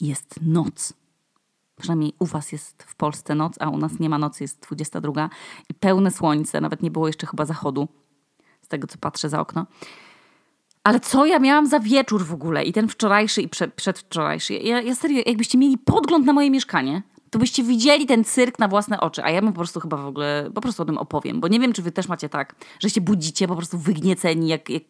jest noc. Przynajmniej u was jest w Polsce noc, a u nas nie ma nocy, jest 22 i pełne słońce, nawet nie było jeszcze chyba zachodu, z tego co patrzę za okno. Ale co ja miałam za wieczór w ogóle? I ten wczorajszy i przed, przedwczorajszy. Ja, ja serio, jakbyście mieli podgląd na moje mieszkanie, to byście widzieli ten cyrk na własne oczy. A ja bym po prostu chyba w ogóle, po prostu o tym opowiem. Bo nie wiem, czy wy też macie tak, że się budzicie po prostu wygnieceni jak, jak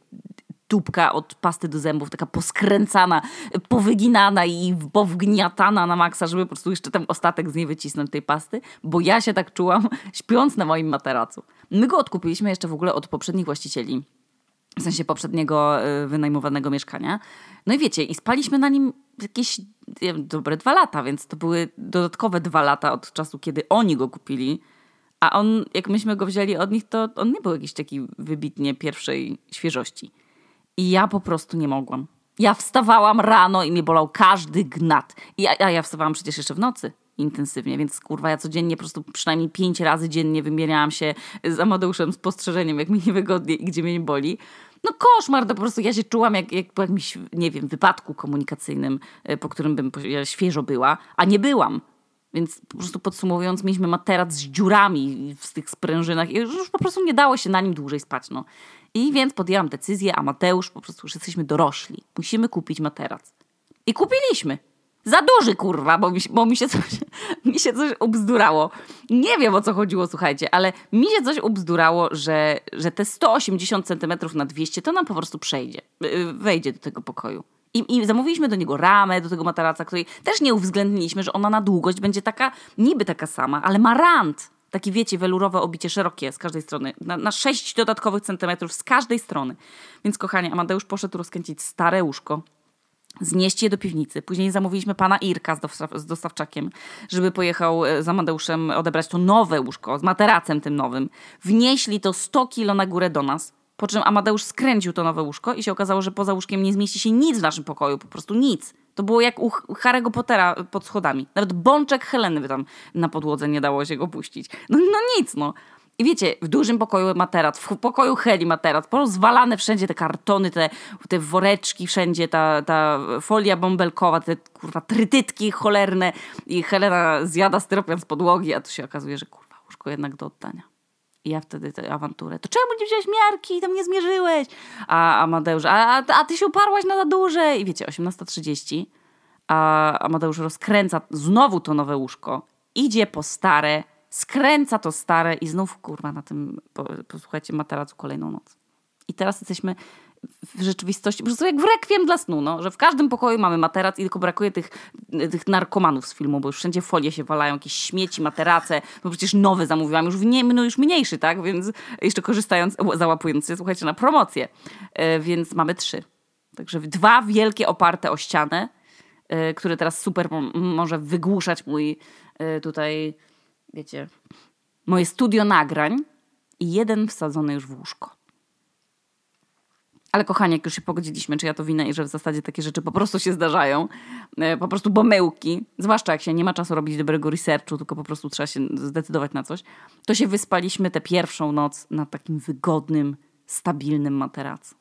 tubka od pasty do zębów, taka poskręcana, powyginana i powgniatana na maksa, żeby po prostu jeszcze ten ostatek z niej wycisnąć tej pasty, bo ja się tak czułam śpiąc na moim materacu. My go odkupiliśmy jeszcze w ogóle od poprzednich właścicieli w sensie poprzedniego y, wynajmowanego mieszkania. No i wiecie, i spaliśmy na nim jakieś wiem, dobre dwa lata, więc to były dodatkowe dwa lata od czasu, kiedy oni go kupili. A on, jak myśmy go wzięli od nich, to on nie był jakiś taki wybitnie pierwszej świeżości. I ja po prostu nie mogłam. Ja wstawałam rano i mnie bolał każdy gnat. I ja, ja, wstawałam przecież jeszcze w nocy intensywnie, więc kurwa ja codziennie po prostu przynajmniej pięć razy dziennie wymieniałam się z Amadeuszem spostrzeżeniem, jak mi niewygodnie i gdzie mnie nie boli no koszmar, to po prostu ja się czułam jak, jak po jakimś, nie wiem, wypadku komunikacyjnym, e, po którym bym ja świeżo była, a nie byłam. Więc po prostu podsumowując, mieliśmy materac z dziurami w tych sprężynach i już po prostu nie dało się na nim dłużej spać. No. I więc podjęłam decyzję, a Mateusz, po prostu już jesteśmy dorośli. Musimy kupić materac. I kupiliśmy. Za duży, kurwa, bo mi, bo mi, się, coś, mi się coś ubzdurało. Nie wiem o co chodziło, słuchajcie, ale mi się coś ubzdurało, że, że te 180 cm na 200 to nam po prostu przejdzie, y, y, wejdzie do tego pokoju. I, I, zamówiliśmy do niego ramę, do tego materaca, której też nie uwzględniliśmy, że ona na długość będzie taka, niby taka sama, ale ma rand. Taki wiecie, welurowe obicie szerokie z każdej strony, na, na 6 dodatkowych centymetrów z każdej strony. Więc kochanie, Amadeusz poszedł rozkręcić stare łóżko, znieść je do piwnicy. Później zamówiliśmy pana Irka z dostawczakiem, żeby pojechał e, z Amadeuszem odebrać to nowe łóżko z materacem tym nowym. Wnieśli to 100 kilo na górę do nas, po czym Amadeusz skręcił to nowe łóżko i się okazało, że poza łóżkiem nie zmieści się nic w naszym pokoju, po prostu nic. To było jak u Harry'ego Pottera pod schodami. Nawet bączek Heleny by tam na podłodze nie dało się go puścić. No, no nic, no. I wiecie, w dużym pokoju materac, w pokoju Heli materac, porozwalane wszędzie te kartony, te, te woreczki, wszędzie ta, ta folia bąbelkowa, te kurwa trytytki cholerne i Helena zjada styropian z podłogi, a tu się okazuje, że kurwa łóżko jednak do oddania. I ja wtedy tę awanturę. To czemu nie wziąłeś miarki? Tam nie zmierzyłeś. A Amadeusz, a, a, ty się uparłaś na duże. I wiecie, 18.30, a Amadeusz rozkręca znowu to nowe łóżko. Idzie po stare, skręca to stare i znów kurwa na tym, posłuchajcie, materacu kolejną noc. I teraz jesteśmy w rzeczywistości, po prostu jak w rekwiem dla snu, no, że w każdym pokoju mamy materac i tylko brakuje tych, tych narkomanów z filmu, bo już wszędzie folie się walają, jakieś śmieci, materace, bo przecież nowy zamówiłam, już, nie, no już mniejszy, tak, więc jeszcze korzystając, załapując się, słuchajcie, na promocję, e, więc mamy trzy. Także dwa wielkie oparte o ścianę, e, które teraz super może wygłuszać mój e, tutaj wiecie, moje studio nagrań i jeden wsadzony już w łóżko. Ale kochanie, jak już się pogodziliśmy, czy ja to winę i że w zasadzie takie rzeczy po prostu się zdarzają, e, po prostu pomyłki, zwłaszcza jak się nie ma czasu robić dobrego researchu, tylko po prostu trzeba się zdecydować na coś, to się wyspaliśmy tę pierwszą noc na takim wygodnym, stabilnym materacu.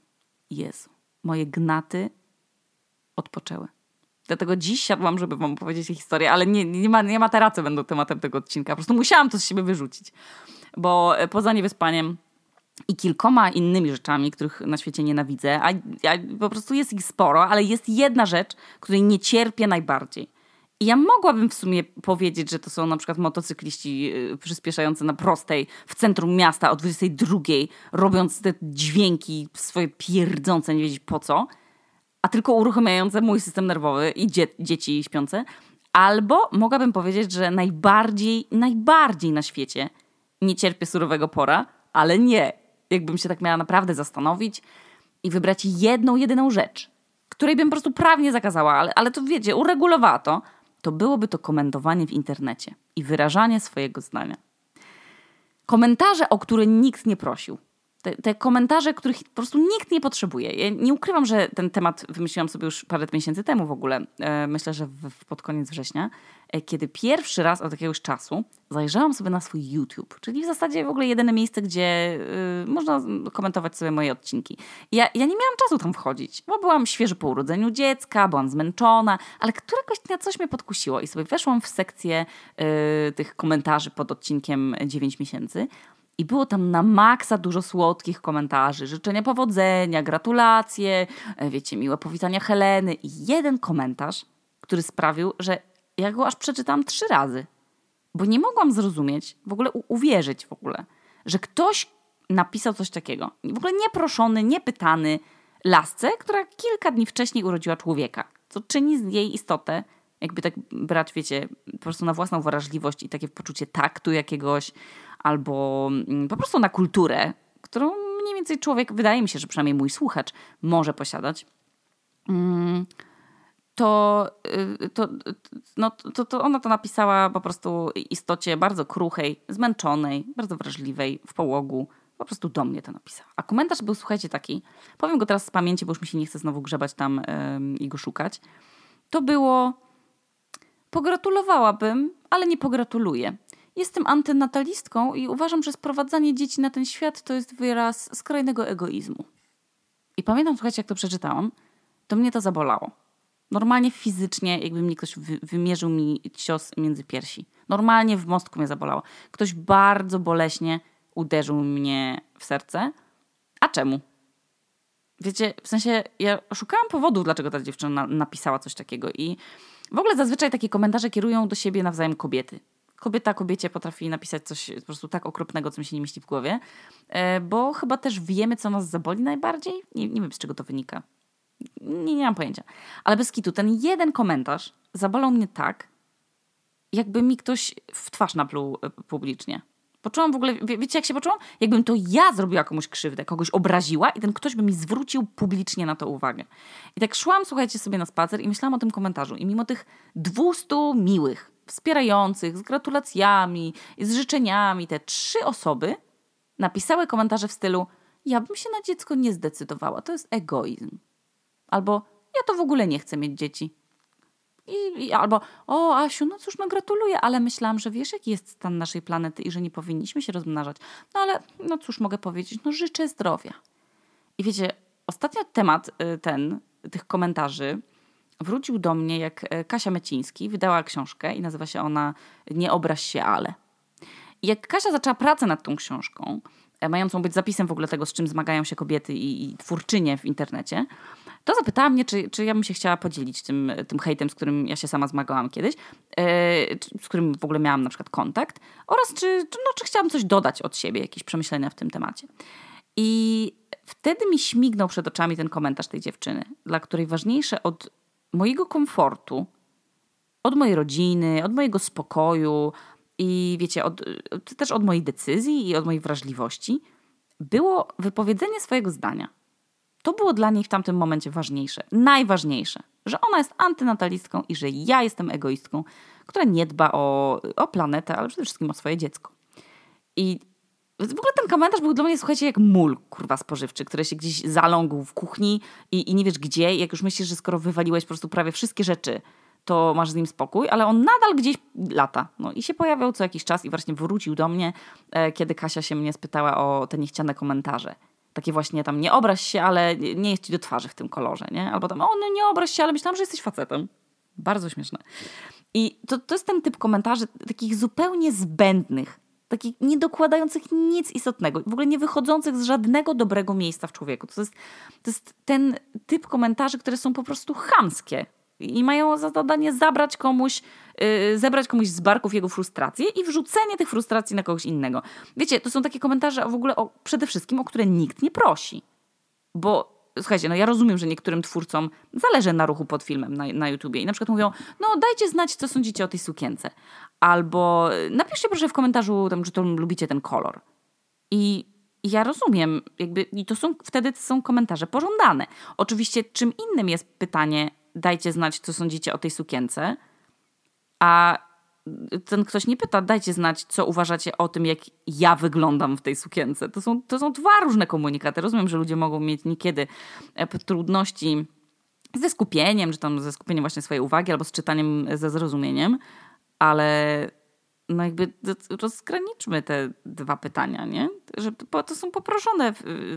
Jezu, moje gnaty odpoczęły. Dlatego dziś siadłam, żeby wam opowiedzieć historię, ale nie, nie, ma, nie materace będą tematem tego odcinka. Po prostu musiałam to z siebie wyrzucić. Bo e, poza niewyspaniem i kilkoma innymi rzeczami, których na świecie nienawidzę, a, a po prostu jest ich sporo, ale jest jedna rzecz, której nie cierpię najbardziej. I ja mogłabym w sumie powiedzieć, że to są na przykład motocykliści e, przyspieszający na prostej w centrum miasta o 22, robiąc te dźwięki swoje pierdzące, nie wiedzieć po co – a tylko uruchamiające mój system nerwowy i dzie dzieci śpiące. Albo mogłabym powiedzieć, że najbardziej, najbardziej na świecie nie cierpię surowego pora, ale nie. Jakbym się tak miała naprawdę zastanowić i wybrać jedną, jedyną rzecz, której bym po prostu prawnie zakazała, ale, ale to wiecie, uregulowała to, to byłoby to komentowanie w internecie i wyrażanie swojego zdania. Komentarze, o które nikt nie prosił. Te, te, komentarze, których po prostu nikt nie potrzebuje. Ja nie ukrywam, że ten temat wymyśliłam sobie już parę miesięcy temu w ogóle. E, myślę, że w, pod koniec września, e, kiedy pierwszy raz od jakiegoś czasu zajrzałam sobie na swój YouTube, czyli w zasadzie w ogóle jedyne miejsce, gdzie y, można komentować sobie moje odcinki. Ja, ja nie miałam czasu tam wchodzić, bo byłam świeżo po urodzeniu dziecka, byłam zmęczona, ale któregoś dnia coś mnie podkusiło i sobie weszłam w sekcję y, tych komentarzy pod odcinkiem 9 miesięcy. I było tam na maksa dużo słodkich komentarzy, życzenia powodzenia, gratulacje, e, wiecie, miłe powitania Heleny. I jeden komentarz, który sprawił, że ja go aż przeczytałam trzy razy. Bo nie mogłam zrozumieć, w ogóle uwierzyć w ogóle, że ktoś napisał coś takiego. W ogóle nieproszony, niepytany lasce, która kilka dni wcześniej urodziła człowieka. Co czyni z jej istotę, jakby tak brać, wiecie, po prostu na własną wrażliwość i takie poczucie taktu jakiegoś, albo mm, po prostu na kulturę, którą mniej więcej człowiek, wydaje mi się, że przynajmniej mój słuchacz może posiadać, mm, to, y, to, no, to, to ona to napisała po prostu istocie bardzo kruchej, zmęczonej, bardzo wrażliwej, w połogu. Po prostu do mnie to napisała. A komentarz był, słuchajcie, taki, powiem go teraz z pamięci, bo już mi się nie chce znowu grzebać tam yy, i go szukać. To było, pogratulowałabym, ale nie pogratuluję. Jestem antynatalistką i uważam, że sprowadzanie dzieci na ten świat to jest wyraz skrajnego egoizmu. I pamiętam, słuchajcie, jak to przeczytałam, to mnie to zabolało. Normalnie fizycznie, jakby mi ktoś wy wymierzył mi cios między piersi. Normalnie w mostku mnie zabolało. Ktoś bardzo boleśnie uderzył mnie w serce. A czemu? Wiecie, w sensie ja szukałam powodu, dlaczego ta dziewczyna napisała coś takiego i w ogóle zazwyczaj takie komentarze kierują do siebie nawzajem kobiety kobieta kobiecie potrafi napisać coś po prostu tak okropnego, co mi się nie myśli w głowie, e, bo chyba też wiemy, co nas zaboli najbardziej. Nie, nie wiem, z czego to wynika. Nie, nie mam pojęcia. Ale bez kitu, ten jeden komentarz zabolał mnie tak, jakby mi ktoś w twarz napluł e, publicznie. Poczułam w ogóle, wie, wiecie jak się poczułam? Jakbym to ja zrobiła komuś krzywdę, kogoś obraziła i ten ktoś by mi zwrócił publicznie na to uwagę. I tak szłam, słuchajcie, sobie na spacer i myślałam o tym komentarzu. I mimo tych 200 miłych, wspierających, z gratulacjami i z życzeniami, te trzy osoby napisały komentarze w stylu: Ja bym się na dziecko nie zdecydowała, to jest egoizm. Albo ja to w ogóle nie chcę mieć dzieci. I, i, albo, o Asiu, no cóż, no gratuluję, ale myślałam, że wiesz, jaki jest stan naszej planety i że nie powinniśmy się rozmnażać. No ale, no cóż mogę powiedzieć, no życzę zdrowia. I wiecie, ostatnio temat y, ten, tych komentarzy, wrócił do mnie, jak e, Kasia Meciński wydała książkę i nazywa się ona Nie obraź się, ale. I jak Kasia zaczęła pracę nad tą książką, e, mającą być zapisem w ogóle tego, z czym zmagają się kobiety i, i twórczynie w internecie, to zapytała mnie, czy, czy ja bym się chciała podzielić tym, tym hejtem, z którym ja się sama zmagałam kiedyś, yy, z którym w ogóle miałam na przykład kontakt, oraz czy, czy, no, czy chciałam coś dodać od siebie, jakieś przemyślenia w tym temacie. I wtedy mi śmignął przed oczami ten komentarz tej dziewczyny, dla której ważniejsze od mojego komfortu, od mojej rodziny, od mojego spokoju i wiecie, od, też od mojej decyzji i od mojej wrażliwości, było wypowiedzenie swojego zdania. To było dla niej w tamtym momencie ważniejsze, najważniejsze, że ona jest antynatalistką i że ja jestem egoistką, która nie dba o, o planetę, ale przede wszystkim o swoje dziecko. I w ogóle ten komentarz był dla mnie, słuchajcie, jak mól, kurwa, spożywczy, który się gdzieś zalągł w kuchni i, i nie wiesz gdzie. Jak już myślisz, że skoro wywaliłeś po prostu prawie wszystkie rzeczy, to masz z nim spokój, ale on nadal gdzieś lata. No i się pojawiał co jakiś czas i właśnie wrócił do mnie, e, kiedy Kasia się mnie spytała o te niechciane komentarze. Takie właśnie tam, nie obraź się, ale nie jest ci do twarzy w tym kolorze, nie? Albo tam, o no nie obraź się, ale myślałam, że jesteś facetem. Bardzo śmieszne. I to, to jest ten typ komentarzy takich zupełnie zbędnych, takich nie dokładających nic istotnego, w ogóle nie wychodzących z żadnego dobrego miejsca w człowieku. To jest, to jest ten typ komentarzy, które są po prostu chamskie i mają za zadanie zabrać komuś, yy, zebrać komuś z barków jego frustracje i wrzucenie tych frustracji na kogoś innego. Wiecie, to są takie komentarze w ogóle o, przede wszystkim, o które nikt nie prosi. Bo słuchajcie, no ja rozumiem, że niektórym twórcom zależy na ruchu pod filmem na, na YouTubie i na przykład mówią, no dajcie znać, co sądzicie o tej sukience. Albo napiszcie proszę w komentarzu, tam, czy to lubicie ten kolor. I ja rozumiem, jakby, i to są wtedy są komentarze pożądane. Oczywiście, czym innym jest pytanie, dajcie znać, co sądzicie o tej sukience, a ten ktoś nie pyta, dajcie znać, co uważacie o tym, jak ja wyglądam w tej sukience. To są, to są dwa różne komunikaty. Rozumiem, że ludzie mogą mieć niekiedy e, trudności ze skupieniem, czy tam ze skupieniem właśnie swojej uwagi, albo z czytaniem ze zrozumieniem, ale no jakby rozgraniczmy te dwa pytania, nie? Że to są poproszone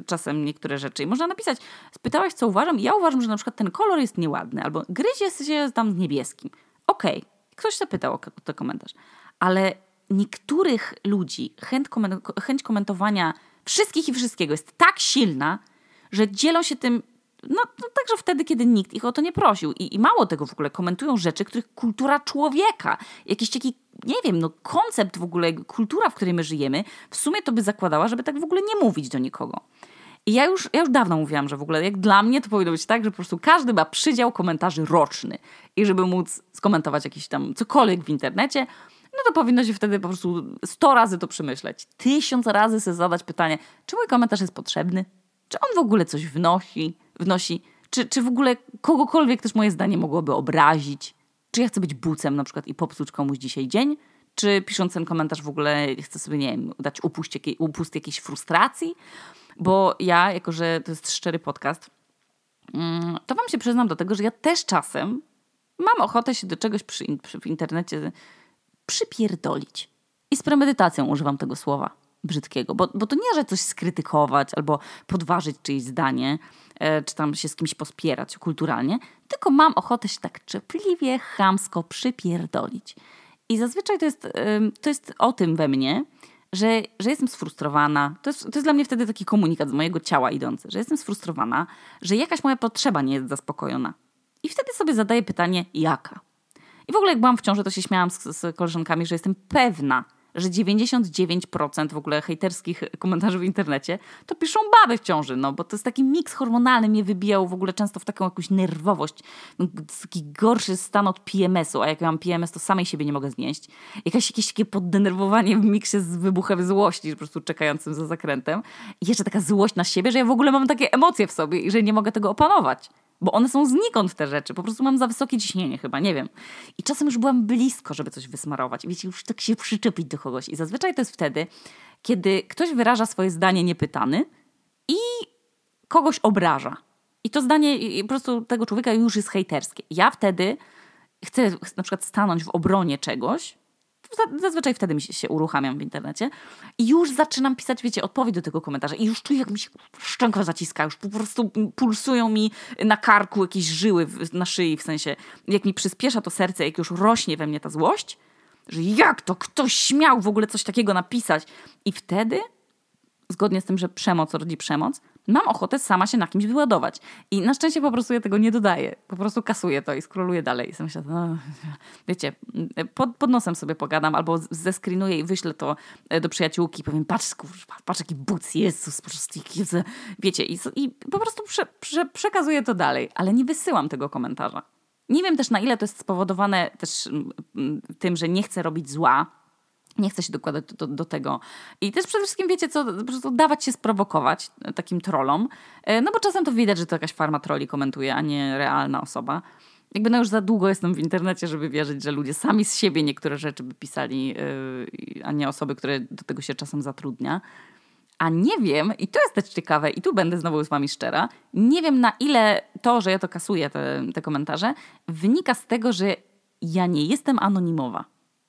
czasem niektóre rzeczy. I można napisać, spytałaś, co uważam, ja uważam, że na przykład ten kolor jest nieładny, albo gryzie się tam z niebieskim. Okej, okay. Ktoś zapytał o ten komentarz. Ale niektórych ludzi chęć, chęć komentowania wszystkich i wszystkiego jest tak silna, że dzielą się tym no, no także wtedy, kiedy nikt ich o to nie prosił. I, I mało tego w ogóle komentują rzeczy, których kultura człowieka, jakiś taki, nie wiem, no koncept w ogóle, kultura, w której my żyjemy, w sumie to by zakładała, żeby tak w ogóle nie mówić do nikogo. I ja już, ja już dawno mówiłam, że w ogóle jak dla mnie to powinno być tak, że po prostu każdy ma przydział komentarzy roczny. I żeby móc skomentować jakiś tam cokolwiek w internecie, no to powinno się wtedy po prostu sto razy to przemyśleć. Tysiąc razy sobie zadać pytanie, czy mój komentarz jest potrzebny? Czy on w ogóle coś wnosi? wnosi, czy, czy w ogóle kogokolwiek też moje zdanie mogłoby obrazić, czy ja chcę być bucem na przykład i popsuć komuś dzisiaj dzień, czy pisząc ten komentarz w ogóle chcę sobie, nie wiem, dać upust, jakiej, upust jakiejś frustracji, bo ja, jako że to jest szczery podcast, mm, to wam się przyznam do tego, że ja też czasem mam ochotę się do czegoś przy, przy, w internecie przypierdolić. I z premedytacją używam tego słowa brzydkiego, bo, bo to nie, że coś skrytykować albo podważyć czyjeś zdanie, e, czy tam się z kimś pospierać kulturalnie, tylko mam ochotę się tak czepliwie, chamsko przypierdolić. I zazwyczaj to jest, to jest o tym we mnie, że, że jestem sfrustrowana. To jest, to jest dla mnie wtedy taki komunikat z mojego ciała idący, że jestem sfrustrowana, że jakaś moja potrzeba nie jest zaspokojona. I wtedy sobie zadaję pytanie, jaka? I w ogóle jak byłam w ciąży, to się śmiałam z, z koleżankami, że jestem pewna, że 99% w ogóle hejterskich komentarzy w internecie to piszą baby w ciąży, no bo to jest taki miks hormonalny, mnie wybijał w ogóle często w taką jakąś nerwowość, no, taki gorszy stan od PMS-u, a jak mam PMS, to samej siebie nie mogę znieść. Jakaś, jakieś takie poddenerwowanie w miksie z wybuchem złości, po prostu czekającym za zakrętem. I jeszcze taka złość na siebie, że ja w ogóle mam takie emocje w sobie i że nie mogę tego opanować bo one są znikąd te rzeczy. Po prostu mam za wysokie ciśnienie chyba, nie wiem. I czasem już byłam blisko, żeby coś wysmarować. Wiecie, już tak się przyczepić do kogoś. I zazwyczaj to jest wtedy, kiedy ktoś wyraża swoje zdanie niepytany i kogoś obraża. I to zdanie po prostu tego człowieka już jest hejterskie. Ja wtedy chcę na przykład stanąć w obronie czegoś, Zazwyczaj wtedy mi się, się uruchamiam w internecie. I już zaczynam pisać, wiecie, odpowiedź do tego komentarza. I już czuję, jak mi się szczęka zaciska, już po prostu pulsują mi na karku jakieś żyły na szyi, w sensie jak mi przyspiesza to serce, jak już rośnie we mnie ta złość, że jak to ktoś śmiał w ogóle coś takiego napisać. I wtedy, zgodnie z tym, że przemoc rodzi przemoc, mam ochotę sama się na kimś wyładować. I na szczęście po prostu ja tego nie dodaję. Po prostu kasuję to i skroluję dalej. I myślę, no, wiecie, pod, pod nosem sobie pogadam albo zeskrinuję i wyślę to e, do przyjaciółki i powiem, patrz, kurwa, patrz jaki buc, Jezus, po prostu wiecie. I, i po prostu prze, prze, przekazuję to dalej, ale nie wysyłam tego komentarza. Nie wiem też na ile to jest spowodowane też tym, że nie chcę robić zła, nie chcę się dokładać do, do, do, tego. I też przede wszystkim wiecie co, po prostu dawać się sprowokować takim trollom, e, no bo czasem to widać, że to jakaś farma troli komentuje, a nie realna osoba. Jakby no już za długo jestem w internecie, żeby wierzyć, że ludzie sami z siebie niektóre rzeczy by pisali, e, a nie osoby, które do tego się czasem zatrudnia. A nie wiem, i to jest też ciekawe, i tu będę znowu z wami szczera, nie wiem na ile to, że ja to kasuję, te, te komentarze, wynika z tego, że ja nie jestem anonimowa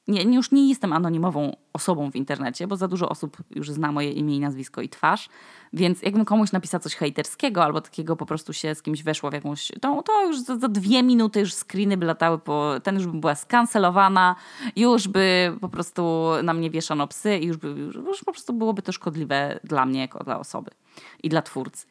nie, już nie jestem anonimową osobą w internecie, bo za dużo osób już zna moje imię i nazwisko i twarz, więc jakbym komuś napisał coś hejterskiego albo takiego po prostu się z kimś weszło w jakąś, to, to już za, za dwie minuty już screeny by latały, ten już by była skancelowana, już by po prostu na mnie wieszano psy i już, by, już po prostu byłoby to szkodliwe dla mnie jako dla osoby i dla twórcy.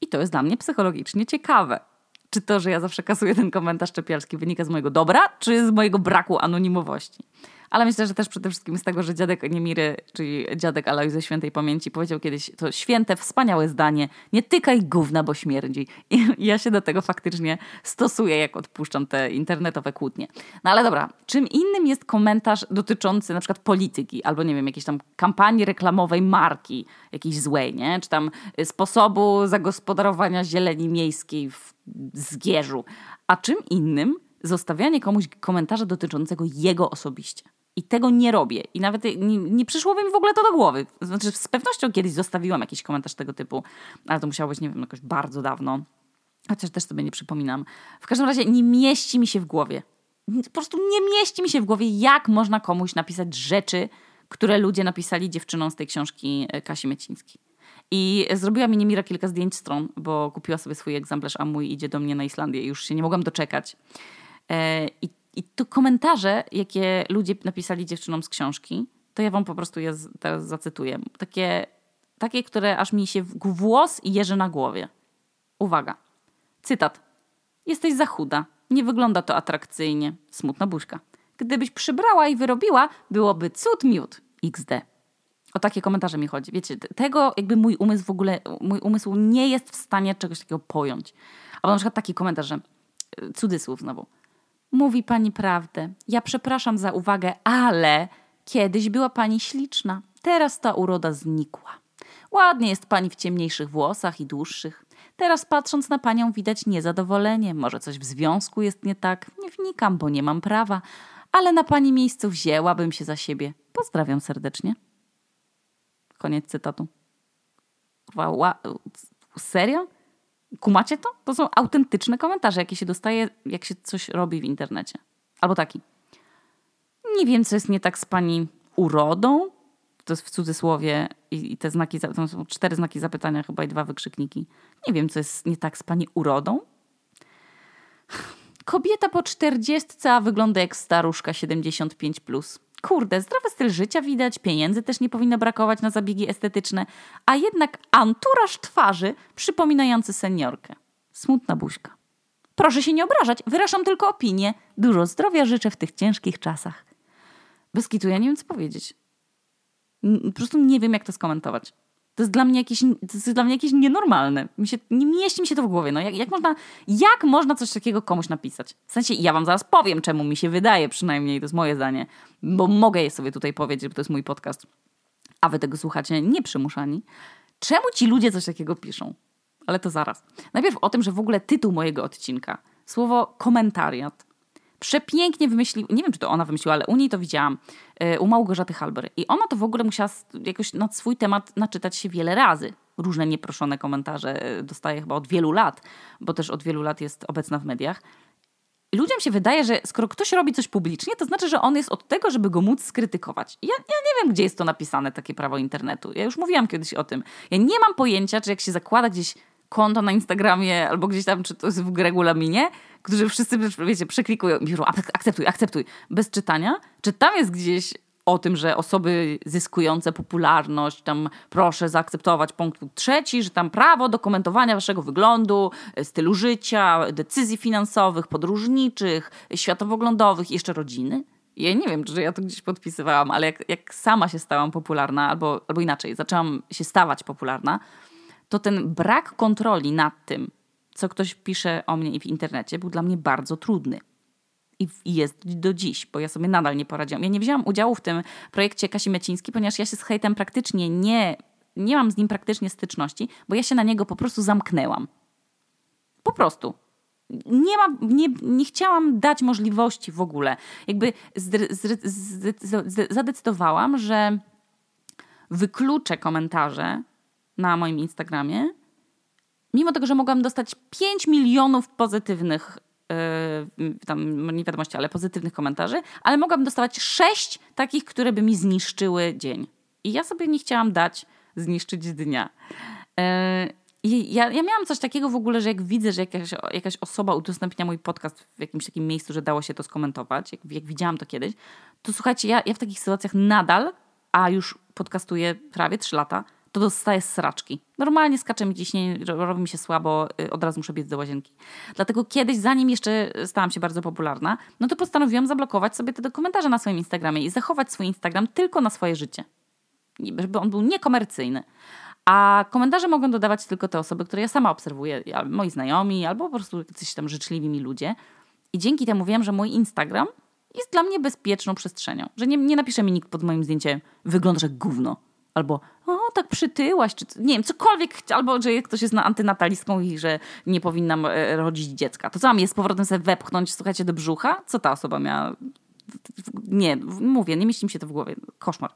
I to jest dla mnie psychologicznie ciekawe czy to, że ja zawsze kasuję ten komentarz czepialski wynika z mojego dobra, czy z mojego braku anonimowości. Ale myślę, że też przede wszystkim z tego, że dziadek Niemiry, czyli dziadek Aloj ze świętej pamięci, powiedział kiedyś to święte, wspaniałe zdanie: Nie tykaj gówna, bo śmierdzi. I ja się do tego faktycznie stosuję, jak odpuszczam te internetowe kłótnie. No ale dobra, czym innym jest komentarz dotyczący na przykład polityki, albo nie wiem, jakiejś tam kampanii reklamowej marki, jakiejś złej, nie? Czy tam sposobu zagospodarowania zieleni miejskiej w Zgierzu. A czym innym zostawianie komuś komentarza dotyczącego jego osobiście. I tego nie robię. I nawet nie, nie przyszłoby mi w ogóle to do głowy. Znaczy, z pewnością kiedyś zostawiłam jakiś komentarz tego typu, ale to musiało być, nie wiem, jakoś bardzo dawno. Chociaż też sobie nie przypominam. W każdym razie nie mieści mi się w głowie. Po prostu nie mieści mi się w głowie, jak można komuś napisać rzeczy, które ludzie napisali dziewczynom z tej książki e, Kasi Mecińskiej. I zrobiła mi Niemira kilka zdjęć stron, bo kupiła sobie swój egzemplarz, a mój idzie do mnie na Islandię i już się nie mogłam doczekać. E, I, i tu komentarze, jakie ludzie napisali dziewczynom z książki, to ja wam po prostu je teraz zacytuję. Takie, takie które aż mi się włos jeży na głowie. Uwaga. Cytat. Jesteś za chuda. Nie wygląda to atrakcyjnie. Smutna buźka. Gdybyś przybrała i wyrobiła, byłoby cud miód. XD. O takie komentarze mi chodzi. Wiecie, tego jakby mój umysł w ogóle, mój umysł nie jest w stanie czegoś takiego pojąć. Albo na przykład taki komentarz, że y, cudzysłów znowu. Mówi pani prawdę. Ja przepraszam za uwagę, ale kiedyś była pani śliczna. Teraz ta uroda znikła. Ładnie jest pani w ciemniejszych włosach i dłuższych. Teraz patrząc na panią widać niezadowolenie. Może coś w związku jest nie tak. Nie wnikam, bo nie mam prawa. Ale na pani miejscu wzięłabym się za siebie. Pozdrawiam serdecznie. Koniec cytatu. Wow, serio? Kumacie to? To są autentyczne komentarze, jakie się dostaje, jak się coś robi w internecie. Albo taki. Nie wiem, co jest nie tak z pani urodą. To jest w cudzysłowie i, i te znaki, to są cztery znaki zapytania chyba i dwa wykrzykniki. Nie wiem, co jest nie tak z pani urodą. Kobieta po czterdziestce, a wygląda jak staruszka 75+. Plus. Kurde, zdrowy styl życia widać, pieniędzy też nie powinno brakować na zabiegi estetyczne, a jednak anturaż twarzy przypominający seniorkę. Smutna buźka. Proszę się nie obrażać, wyrażam tylko opinię. Dużo zdrowia życzę w tych ciężkich czasach. Bez ja nie wiem co powiedzieć. Po prostu nie wiem, jak to skomentować. To jest dla mnie jakieś, to jest dla mnie jakieś nienormalne. Mi się, nie mieści mi się to w głowie. No, jak, jak, można, jak można coś takiego komuś napisać? W sensie, ja wam zaraz powiem, czemu mi się wydaje, przynajmniej to jest moje zdanie, bo mogę je sobie tutaj powiedzieć, bo to jest mój podcast, a wy tego słuchacie nieprzymuszani. Czemu ci ludzie coś takiego piszą? Ale to zaraz. Najpierw o tym, że w ogóle tytuł mojego odcinka, słowo komentariat, przepięknie wymyślił, nie wiem czy to ona wymyśliła, ale u niej to widziałam, e, u Małgorzaty Halber. I ona to w ogóle musiała jakoś na swój temat naczytać się wiele razy. Różne nieproszone komentarze e, dostaje chyba od wielu lat, bo też od wielu lat jest obecna w mediach. Ludziom się wydaje, że skoro ktoś robi coś publicznie, to znaczy, że on jest od tego, żeby go móc skrytykować. Ja, ja nie wiem, gdzie jest to napisane, takie prawo internetu. Ja już mówiłam kiedyś o tym. Ja nie mam pojęcia, czy jak się zakłada gdzieś konto na Instagramie albo gdzieś tam, czy to jest w regulaminie, którzy wszyscy, wiecie, przeklikują piszą akceptuj, akceptuj, bez czytania. Czy tam jest gdzieś o tym, że osoby zyskujące popularność, tam proszę zaakceptować punkt trzeci, że tam prawo do komentowania waszego wyglądu, stylu życia, decyzji finansowych, podróżniczych, światowoglądowych jeszcze rodziny? Ja nie wiem, czy ja to gdzieś podpisywałam, ale jak, jak sama się stałam popularna, albo, albo inaczej, zaczęłam się stawać popularna, to ten brak kontroli nad tym, ktoś pisze o mnie w internecie, był dla mnie bardzo trudny. I jest do dziś, bo ja sobie nadal nie poradziłam. Ja nie wzięłam udziału w tym projekcie Kasi Mecińskiej, ponieważ ja się z hejtem praktycznie nie, nie mam z nim praktycznie styczności, bo ja się na niego po prostu zamknęłam. Po prostu. Nie, mam, nie, nie chciałam dać możliwości w ogóle. Jakby zadecydowałam, że wykluczę komentarze na moim Instagramie, mimo tego, że mogłam dostać 5 milionów pozytywnych Yy, tam nie wiadomości, ale pozytywnych komentarzy, ale mogłam dostawać 6 takich, które by mi zniszczyły dzień. I ja sobie nie chciałam dać zniszczyć dnia. Yy, ja, ja miałam coś takiego w ogóle, że jak widzę, że jakaś, jakaś osoba udostępnia mój podcast w jakimś takim miejscu, że dało się to skomentować, jak, jak widziałam to kiedyś, to słuchajcie, ja, ja w takich sytuacjach nadal, a już podcastuję prawie 3 lata, to dostaję sraczki. Normalnie skacze mi ciśnienie, robi mi się słabo, y, od razu muszę biec do łazienki. Dlatego kiedyś, zanim jeszcze stałam się bardzo popularna, no to postanowiłam zablokować sobie te komentarze na swoim Instagramie i zachować swój Instagram tylko na swoje życie. Żeby on był niekomercyjny. A komentarze mogą dodawać tylko te osoby, które ja sama obserwuję, moi znajomi, albo po prostu jacyś tam życzliwi mi ludzie. I dzięki temu wiem, że mój Instagram jest dla mnie bezpieczną przestrzenią. Że nie, nie napisze mi nikt pod moim zdjęciem wyglądasz jak gówno Albo, o, tak przytyłaś, czy nie wiem, cokolwiek, albo że ktoś jest antynatalistką i że nie powinnam e, rodzić dziecka. To co mam je z powrotem sobie wepchnąć, słuchajcie, do brzucha? Co ta osoba miała? Nie, mówię, nie mieści mi się to w głowie. Koszmar.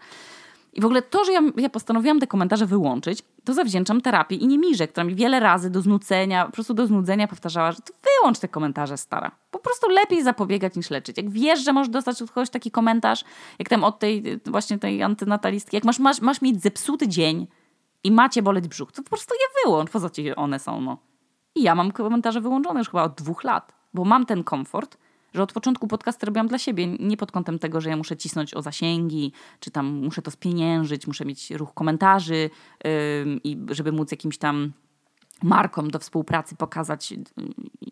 I w ogóle to, że ja, ja postanowiłam te komentarze wyłączyć, to zawdzięczam terapii i Niemirze, która mi wiele razy do znudzenia, po prostu do znudzenia powtarzała, że to wyłącz te komentarze, stara. Po prostu lepiej zapobiegać niż leczyć. Jak wiesz, że możesz dostać od kogoś taki komentarz, jak tam od tej właśnie tej antynatalistki, jak masz, masz, masz mieć zepsuty dzień i macie boleć brzuch, to po prostu je wyłącz. Po co ci one są, no. I ja mam komentarze wyłączone już chyba od dwóch lat, bo mam ten komfort, że od początku podcast robiłam dla siebie, nie pod kątem tego, że ja muszę cisnąć o zasięgi, czy tam muszę to spieniężyć, muszę mieć ruch komentarzy yy, i żeby móc jakimś tam markom do współpracy pokazać,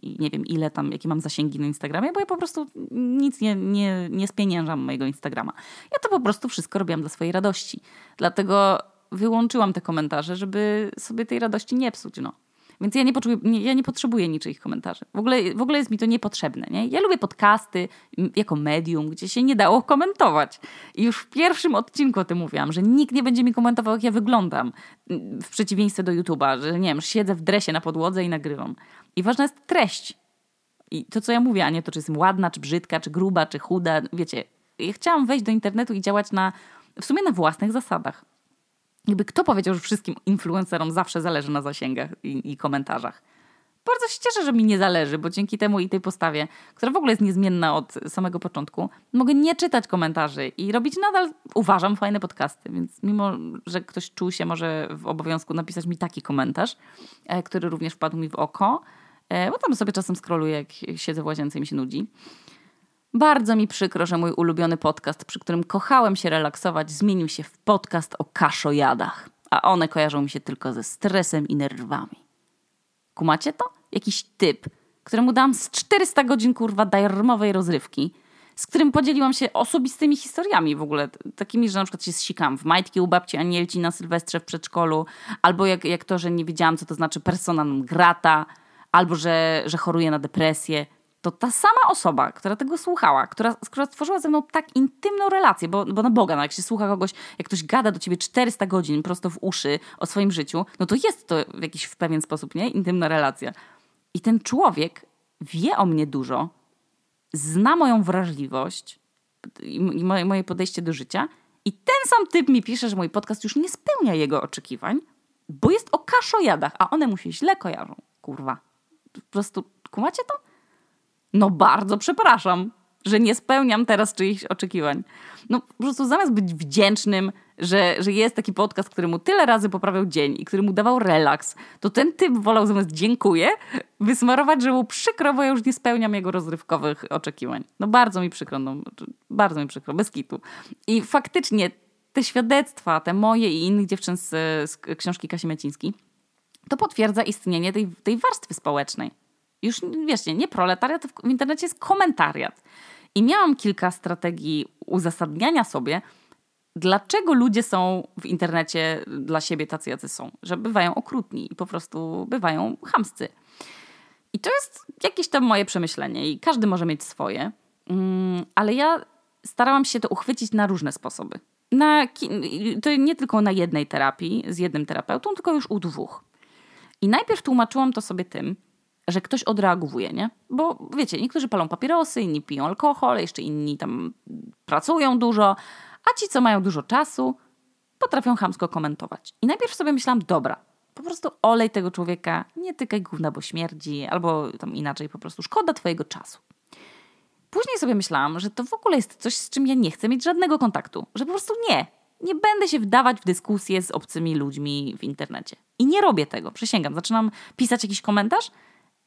nie wiem ile tam, jakie mam zasięgi na Instagramie, bo ja po prostu nic nie, nie, nie spieniężam mojego Instagrama. Ja to po prostu wszystko robiłam dla swojej radości. Dlatego wyłączyłam te komentarze, żeby sobie tej radości nie psuć. No. Więc ja nie, nie, ja nie potrzebuję niczyich komentarzy. W ogóle, w ogóle jest mi to niepotrzebne. Nie? Ja lubię podcasty jako medium, gdzie się nie dało komentować. I już w pierwszym odcinku o tym mówiłam, że nikt nie będzie mi komentował, jak ja wyglądam. W przeciwieństwie do YouTube'a, że nie wiem, siedzę w dresie na podłodze i nagrywam. I ważna jest treść. I to, co ja mówię, a nie to, czy jestem ładna, czy brzydka, czy gruba, czy chuda. Wiecie, ja chciałam wejść do internetu i działać na, w sumie na własnych zasadach jakby kto powiedział, że wszystkim influencerom zawsze zależy na zasięgach i, i, komentarzach? Bardzo się cieszę, że mi nie zależy, bo dzięki temu i tej postawie, która w ogóle jest niezmienna od samego początku, mogę nie czytać komentarzy i robić nadal, uważam, fajne podcasty. Więc mimo, że ktoś czuł się może w obowiązku napisać mi taki komentarz, e, który również wpadł mi w oko, e, bo tam sobie czasem scrolluję, jak siedzę w łazience i mi się nudzi, bardzo mi przykro, że mój ulubiony podcast, przy którym kochałem się relaksować, zmienił się w podcast o kaszojadach, a one kojarzą mi się tylko ze stresem i nerwami. Kumacie to? Jakiś typ, któremu dałam z 400 godzin kurwa darmowej rozrywki, z którym podzieliłam się osobistymi historiami w ogóle, takimi, że na przykład się zsikam w majtki u babci Anielci na Sylwestrze w przedszkolu, albo jak, jak to, że nie wiedziałam, co to znaczy persona non grata, albo że, że choruję na depresję – to ta sama osoba, która tego słuchała, która, która stworzyła ze mną tak intymną relację, bo, bo na Boga, no jak się słucha kogoś, jak ktoś gada do ciebie 400 godzin prosto w uszy o swoim życiu, no to jest to jakiś w pewien sposób, nie? Intymna relacja. I ten człowiek wie o mnie dużo, zna moją wrażliwość i moje, moje podejście do życia i ten sam typ mi pisze, że mój podcast już nie spełnia jego oczekiwań, bo jest o kaszojadach, a one mu się źle kojarzą. Kurwa. Po prostu, kumacie to? No bardzo przepraszam, że nie spełniam teraz czyichś oczekiwań. No po prostu zamiast być wdzięcznym, że, że jest taki podcast, który mu tyle razy poprawiał dzień i który mu dawał relaks, to ten typ wolał zamiast dziękuję wysmarować, że mu przykro, bo ja już nie spełniam jego rozrywkowych oczekiwań. No bardzo mi przykro, no, bardzo mi przykro, bez kitu. I faktycznie te świadectwa, te moje i innych dziewczyn z, z książki Kasi Mecińskiej, to potwierdza istnienie tej, tej warstwy społecznej. Już wiecie, nie proletariat, w internecie jest komentariat. I miałam kilka strategii uzasadniania sobie, dlaczego ludzie są w internecie dla siebie tacy, jacy są. Że bywają okrutni i po prostu bywają chamscy. I to jest jakieś tam moje przemyślenie i każdy może mieć swoje. Mm, ale ja starałam się to uchwycić na różne sposoby. Na, to nie tylko na jednej terapii z jednym terapeutą, tylko już u dwóch. I najpierw tłumaczyłam to sobie tym, że ktoś odreagowuje, nie? Bo wiecie, niektórzy palą papierosy, inni piją alkohol, jeszcze inni tam pracują dużo, a ci, co mają dużo czasu, potrafią chamsko komentować. I najpierw sobie myślałam, dobra, po prostu olej tego człowieka, nie tykaj gówna, bo śmierdzi, albo tam inaczej, po prostu szkoda twojego czasu. Później sobie myślałam, że to w ogóle jest coś, z czym ja nie chcę mieć żadnego kontaktu, że po prostu nie, nie będę się wdawać w dyskusje z obcymi ludźmi w internecie. I nie robię tego, przysięgam. Zaczynam pisać jakiś komentarz,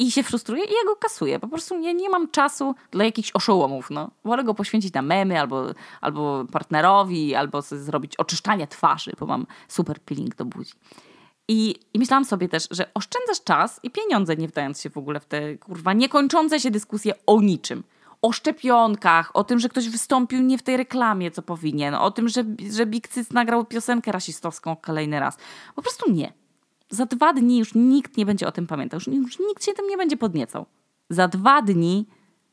i się frustruję i ja go kasuję. Po prostu nie, nie mam czasu dla jakichś oszołomów. No. Wolę go poświęcić na memy albo, albo partnerowi, albo zrobić oczyszczanie twarzy, bo mam super peeling do buzi. I, I myślałam sobie też, że oszczędzasz czas i pieniądze, nie wdając się w ogóle w te kurwa niekończące się dyskusje o niczym. O szczepionkach, o tym, że ktoś wystąpił nie w tej reklamie, co powinien, o tym, że, że Big Cyc nagrał piosenkę rasistowską kolejny raz. Po prostu nie za dwa dni już nikt nie będzie o tym pamiętał, już, już nikt się tym nie będzie podniecał. Za dwa dni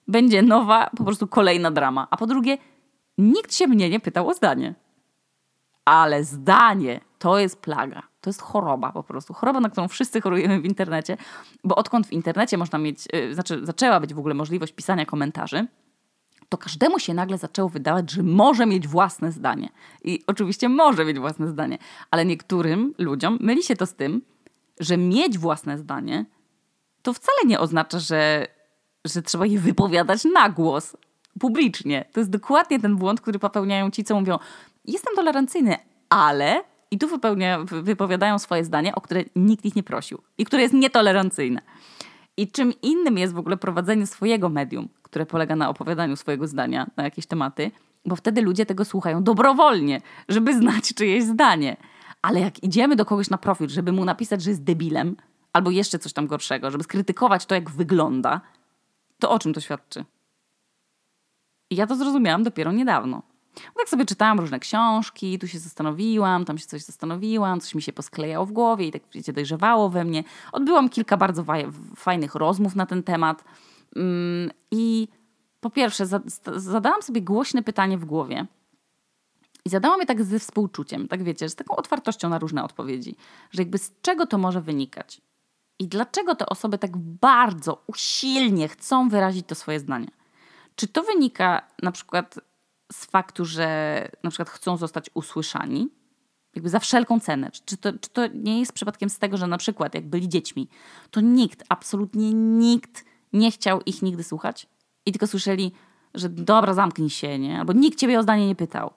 będzie nowa, po prostu kolejna drama. A po drugie, nikt się mnie nie pytał o zdanie. ale zdanie to jest plaga. To jest choroba po prostu. Choroba, na którą wszyscy chorujemy w internecie, bo odkąd w internecie można mieć, yy, znaczy zaczęła być w ogóle możliwość pisania komentarzy, to każdemu się nagle zaczęło wydawać, że może mieć własne zdanie. I oczywiście może mieć własne zdanie, ale niektórym ludziom myli się to z tym, że mieć własne zdanie to wcale nie oznacza, że, że trzeba je wypowiadać na głos, publicznie. To jest dokładnie ten błąd, który popełniają ci, co mówią: Jestem tolerancyjny, ale. I tu wypełnia, wypowiadają swoje zdanie, o które nikt ich nie prosił i które jest nietolerancyjne. I czym innym jest w ogóle prowadzenie swojego medium, które polega na opowiadaniu swojego zdania na jakieś tematy, bo wtedy ludzie tego słuchają dobrowolnie, żeby znać czyjeś zdanie. Ale jak idziemy do kogoś na profil, żeby mu napisać, że jest debilem, albo jeszcze coś tam gorszego, żeby skrytykować to, jak wygląda, to o czym to świadczy? I ja to zrozumiałam dopiero niedawno. tak sobie czytałam różne książki, tu się zastanowiłam, tam się coś zastanowiłam, coś mi się posklejało w głowie i tak wiecie, dojrzewało we mnie. Odbyłam kilka bardzo fajnych rozmów na ten temat. Mm, I po pierwsze, zadałam sobie głośne pytanie w głowie. I zadałam je tak ze współczuciem, tak wiecie, z taką otwartością na różne odpowiedzi, że jakby z czego to może wynikać i dlaczego te osoby tak bardzo usilnie chcą wyrazić to swoje zdanie. Czy to wynika na przykład z faktu, że na przykład chcą zostać usłyszani, jakby za wszelką cenę? Czy to, czy to nie jest przypadkiem z tego, że na przykład jak byli dziećmi, to nikt, absolutnie nikt nie chciał ich nigdy słuchać i tylko słyszeli, że dobra, zamknij się, nie? Albo nikt ciebie o zdanie nie pytał.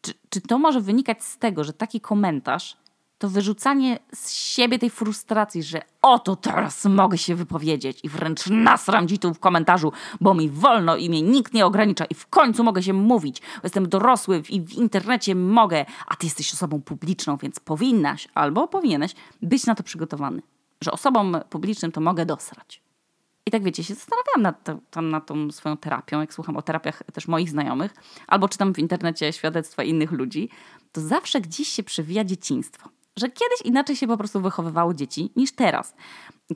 Czy, czy to może wynikać z tego, że taki komentarz to wyrzucanie z siebie tej frustracji, że oto teraz mogę się wypowiedzieć i wręcz nasram ci tu w komentarzu, bo mi wolno i mnie nikt nie ogranicza i w końcu mogę się mówić, jestem dorosły i w internecie mogę, a ty jesteś osobą publiczną, więc powinnaś albo powinieneś być na to przygotowany, że osobom publicznym to mogę dosrać. I tak wiecie, się zastanawiałam nad, to, nad tą swoją terapią, jak słucham o terapiach też moich znajomych, albo czytam w internecie świadectwa innych ludzi, to zawsze gdzieś się przewija dzieciństwo że kiedyś inaczej się po prostu wychowywało dzieci niż teraz.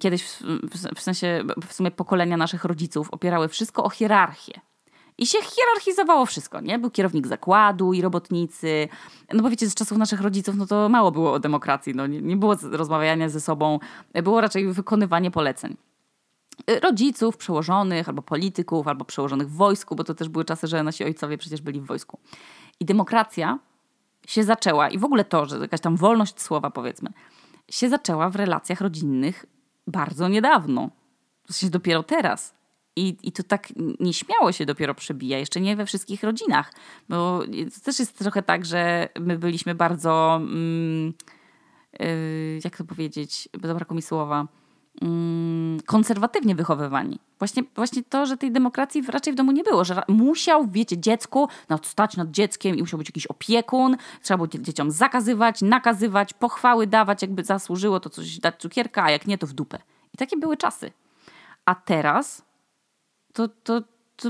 Kiedyś, w, w, w sensie w sumie pokolenia naszych rodziców opierały wszystko o hierarchię. I się hierarchizowało wszystko, nie? Był kierownik zakładu i robotnicy. No bo wiecie, z czasów naszych rodziców, no to mało było o demokracji. No, nie, nie było rozmawiania ze sobą, było raczej wykonywanie poleceń rodziców, przełożonych, albo polityków, albo przełożonych w wojsku, bo to też były czasy, że nasi ojcowie przecież byli w wojsku. I demokracja się zaczęła, i w ogóle to, że jakaś tam wolność słowa, powiedzmy, się zaczęła w relacjach rodzinnych bardzo niedawno. To się dopiero teraz. I, I to tak nieśmiało się dopiero przebija, jeszcze nie we wszystkich rodzinach. Bo to też jest trochę tak, że my byliśmy bardzo, mm, yy, jak to powiedzieć, zabrakło mi słowa, konserwatywnie wychowywani. Właśnie, właśnie to, że tej demokracji raczej w domu nie było, że musiał, wiecie, dziecku stać nad dzieckiem i musiał być jakiś opiekun, trzeba było dzieciom zakazywać, nakazywać, pochwały dawać, jakby zasłużyło to coś dać cukierka, a jak nie, to w dupę. I takie były czasy. A teraz to, to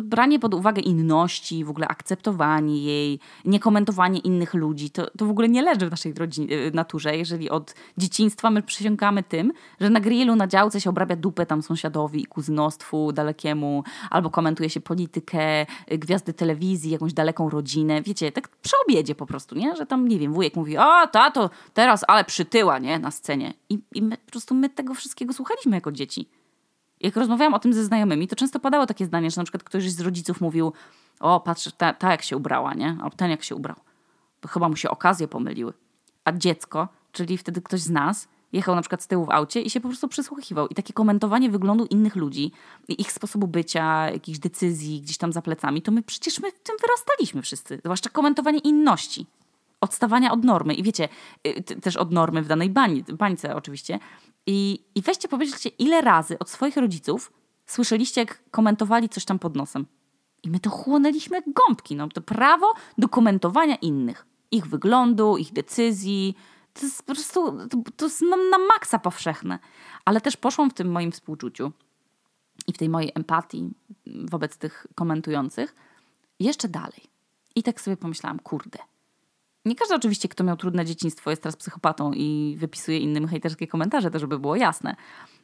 branie pod uwagę inności, w ogóle akceptowanie jej, niekomentowanie innych ludzi, to, to w ogóle nie leży w naszej rodzinie, naturze, jeżeli od dzieciństwa my przysiągamy tym, że na grillu, na działce się obrabia dupę tam sąsiadowi i kuzynostwu dalekiemu, albo komentuje się politykę, gwiazdy telewizji, jakąś daleką rodzinę, wiecie, tak przy obiedzie po prostu, nie? Że tam, nie wiem, wujek mówi, a tato, teraz ale przytyła, nie? Na scenie. I, i my, po prostu my tego wszystkiego słuchaliśmy jako dzieci jak rozmawiałam o tym ze znajomymi, to często padało takie zdanie, że na przykład ktoś z rodziców mówił, o patrz, ta, ta jak się ubrała, nie? Albo ten jak się ubrał. Bo chyba mu się okazje pomyliły. A dziecko, czyli wtedy ktoś z nas, jechał na przykład z tyłu w aucie i się po prostu przysłuchiwał. I takie komentowanie wyglądu innych ludzi, ich sposobu bycia, jakichś decyzji gdzieś tam za plecami, to my przecież my w tym wyrastaliśmy wszyscy. Zwłaszcza komentowanie inności. Odstawania od normy. I wiecie, y, też od normy w danej bani, bańce oczywiście. I, I weźcie powiedzieć, ile razy od swoich rodziców słyszeliście, jak komentowali coś tam pod nosem. I my to chłonęliśmy gąbki. No, to prawo do komentowania innych. Ich wyglądu, ich decyzji. To jest po prostu, to, to jest na, na maksa powszechne. Ale też poszłam w tym moim współczuciu i w tej mojej empatii wobec tych komentujących jeszcze dalej. I tak sobie pomyślałam, kurde, nie każdy oczywiście, kto miał trudne dzieciństwo, jest teraz psychopatą i wypisuje innym hejterskie komentarze, to żeby było jasne,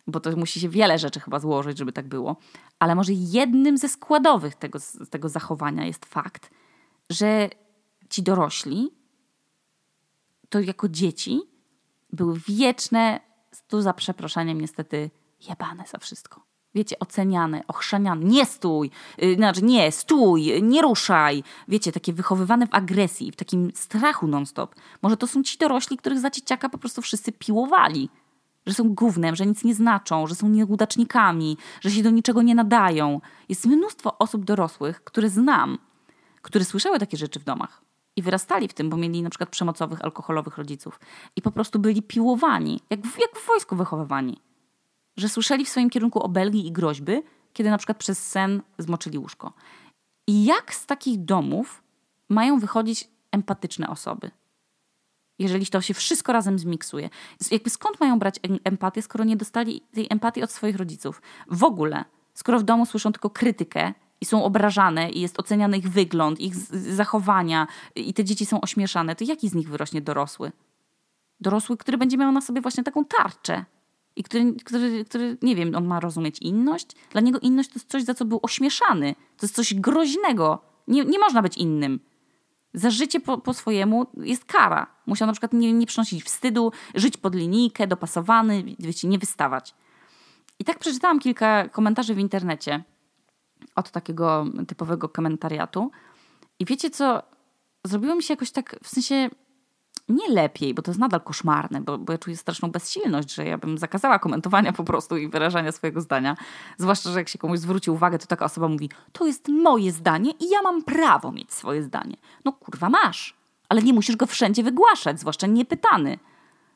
bo to musi się wiele rzeczy chyba złożyć, żeby tak było. Ale może jednym ze składowych tego, tego zachowania jest fakt, że ci dorośli to jako dzieci były wieczne, tu za przeproszeniem niestety, jebane za wszystko. Wiecie, oceniane, ochrzaniane. Nie stój, yy, znaczy nie, stój, nie ruszaj. Wiecie, takie wychowywane w agresji, w takim strachu non-stop. Może to są ci dorośli, których za dzieciaka po prostu wszyscy piłowali. Że są gównem, że nic nie znaczą, że są nieudacznikami, że się do niczego nie nadają. Jest mnóstwo osób dorosłych, które znam, które słyszały takie rzeczy w domach i wyrastali w tym, bo mieli na przykład przemocowych, alkoholowych rodziców i po prostu byli piłowani, jak w, jak w wojsku wychowywani. Że słyszeli w swoim kierunku obelgi i groźby, kiedy na przykład przez sen zmoczyli łóżko. I jak z takich domów mają wychodzić empatyczne osoby? Jeżeli to się wszystko razem zmiksuje. Jakby skąd mają brać empatię, skoro nie dostali tej empatii od swoich rodziców? W ogóle, skoro w domu słyszą tylko krytykę i są obrażane i jest oceniany ich wygląd, ich zachowania i te dzieci są ośmieszane, to jaki z nich wyrośnie dorosły? Dorosły, który będzie miał na sobie właśnie taką tarczę i który, który, który, nie wiem, on ma rozumieć inność. Dla niego inność to jest coś, za co był ośmieszany. To jest coś groźnego. Nie, nie można być innym. Za życie po, po swojemu jest kara. Musiał na przykład nie, nie przynosić wstydu, żyć pod linijkę, dopasowany, wiecie, nie wystawać. I tak przeczytałam kilka komentarzy w internecie od takiego typowego komentariatu. I wiecie co? Zrobiło mi się jakoś tak, w sensie nie lepiej, bo to jest nadal koszmarne, bo, bo ja czuję straszną bezsilność, że ja bym zakazała komentowania po prostu i wyrażania swojego zdania. Zwłaszcza, że jak się komuś zwróci uwagę, to taka osoba mówi, to jest moje zdanie i ja mam prawo mieć swoje zdanie. No kurwa masz, ale nie musisz go wszędzie wygłaszać, zwłaszcza niepytany.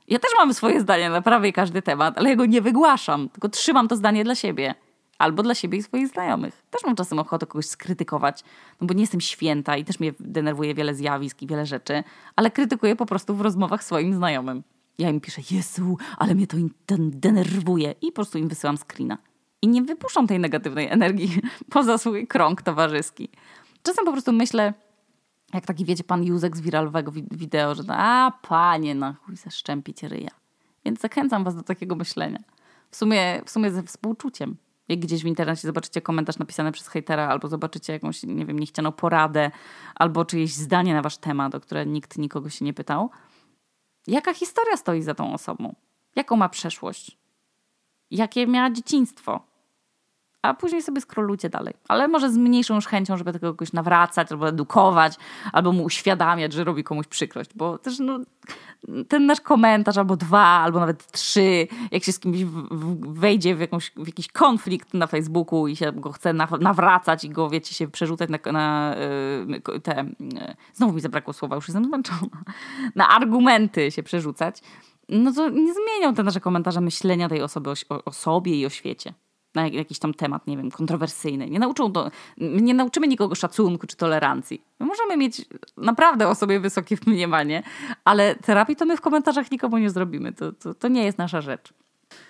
Ja też mam swoje zdanie na prawie każdy temat, ale ja go nie wygłaszam, tylko trzymam to zdanie dla siebie albo dla siebie i swoich znajomych. Też mam czasem ochotę kogoś skrytykować, no bo nie jestem święta i też mnie denerwuje wiele zjawisk i wiele rzeczy, ale krytykuję po prostu w rozmowach swoim znajomym. Ja im piszę, Jezu, ale mnie to denerwuje i po prostu im wysyłam screena. I nie wypuszczam tej negatywnej energii poza swój krąg towarzyski. Czasem po prostu myślę, jak taki wiecie pan Józek z wiralowego wideo, że a panie, na chuj zaszczępić ryja. Więc zachęcam was do takiego myślenia. W sumie, w sumie ze współczuciem jak gdzieś w internecie zobaczycie komentarz napisany przez hejtera, albo zobaczycie jakąś, nie wiem, niechcianą poradę, albo czyjeś zdanie na wasz temat, o które nikt nikogo się nie pytał. Jaka historia stoi za tą osobą? Jaką ma przeszłość? Jakie miała dzieciństwo? A później sobie skrolujcie dalej. Ale może z mniejszą już chęcią, żeby tego kogoś nawracać, albo edukować, albo mu uświadamiać, że robi komuś przykrość, bo też no, ten nasz komentarz, albo dwa, albo nawet trzy, jak się z kimś wejdzie w, jakąś, w jakiś konflikt na Facebooku i się go chce nawracać i go, wiecie, się przerzucać na, na y, te, y, znowu mi zabrakło słowa, już jestem zmęczona, na argumenty się przerzucać, no to nie zmienią te nasze komentarze myślenia tej osoby o, o sobie i o świecie na jakiś tam temat, nie wiem, kontrowersyjny. Nie, nauczą to, nie nauczymy nikogo szacunku czy tolerancji. My możemy mieć naprawdę o sobie wysokie mniemanie, ale terapii to my w komentarzach nikomu nie zrobimy. To, to, to nie jest nasza rzecz.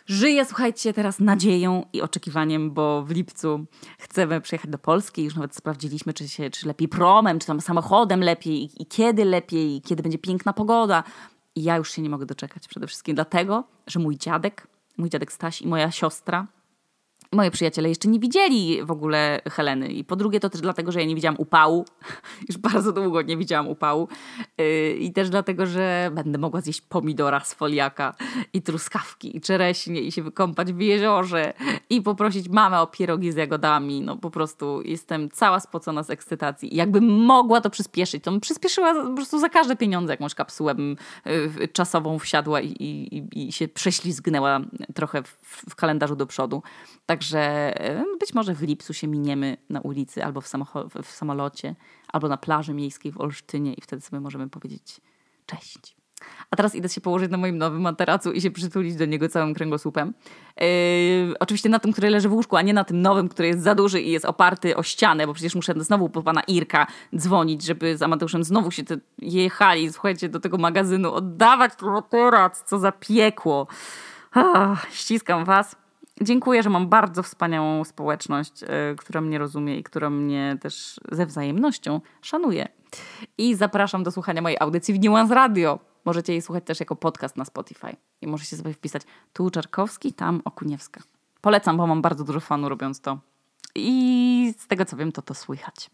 Żyję, słuchajcie, teraz nadzieją i oczekiwaniem, bo w lipcu chcemy przyjechać do Polski. Już nawet sprawdziliśmy, czy, się, czy lepiej promem, czy tam samochodem lepiej i, i kiedy lepiej, i kiedy będzie piękna pogoda. I ja już się nie mogę doczekać. Przede wszystkim dlatego, że mój dziadek, mój dziadek Staś i moja siostra Moi przyjaciele jeszcze nie widzieli w ogóle Heleny. I po drugie to też dlatego, że ja nie widziałam upału. Już bardzo długo nie widziałam upału. Yy, I też dlatego, że będę mogła zjeść pomidora z foliaka i truskawki i czereśnie i się wykąpać w jeziorze i poprosić mamę o pierogi z jagodami. No po prostu jestem cała spocona z ekscytacji. I jakbym mogła to przyspieszyć, to bym przyspieszyła po prostu za każde pieniądze jakąś kapsułę bym yy, czasową wsiadła i, i, i się prześlizgnęła trochę w, w kalendarzu do przodu. Także e, być może w lipcu się miniemy na ulicy albo w, w samolocie, albo na plaży miejskiej w Olsztynie i wtedy sobie możemy powiedzieć cześć. A teraz idę się położyć na moim nowym materacu i się przytulić do niego całym kręgosłupem. Yy, oczywiście na tym, który leży w łóżku, a nie na tym nowym, który jest za duży i jest oparty o ścianę, bo przecież muszę znowu po pana Irka dzwonić, żeby z Amateuszem znowu się te jechali, słuchajcie, do tego magazynu, oddawać ten materac, co za piekło. Ach, ściskam was. Dziękuję, że mam bardzo wspaniałą społeczność, yy, która mnie rozumie i która mnie też ze wzajemnością szanuje. I zapraszam do słuchania mojej audycji w Nuance Radio. Możecie jej słuchać też jako podcast na Spotify. I możecie sobie wpisać tu Czarkowski, tam Okuniewska. Polecam, bo mam bardzo dużo fanu robiąc to. I z tego co wiem, to to słychać.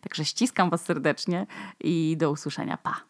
Także ściskam Was serdecznie i do usłyszenia. Pa!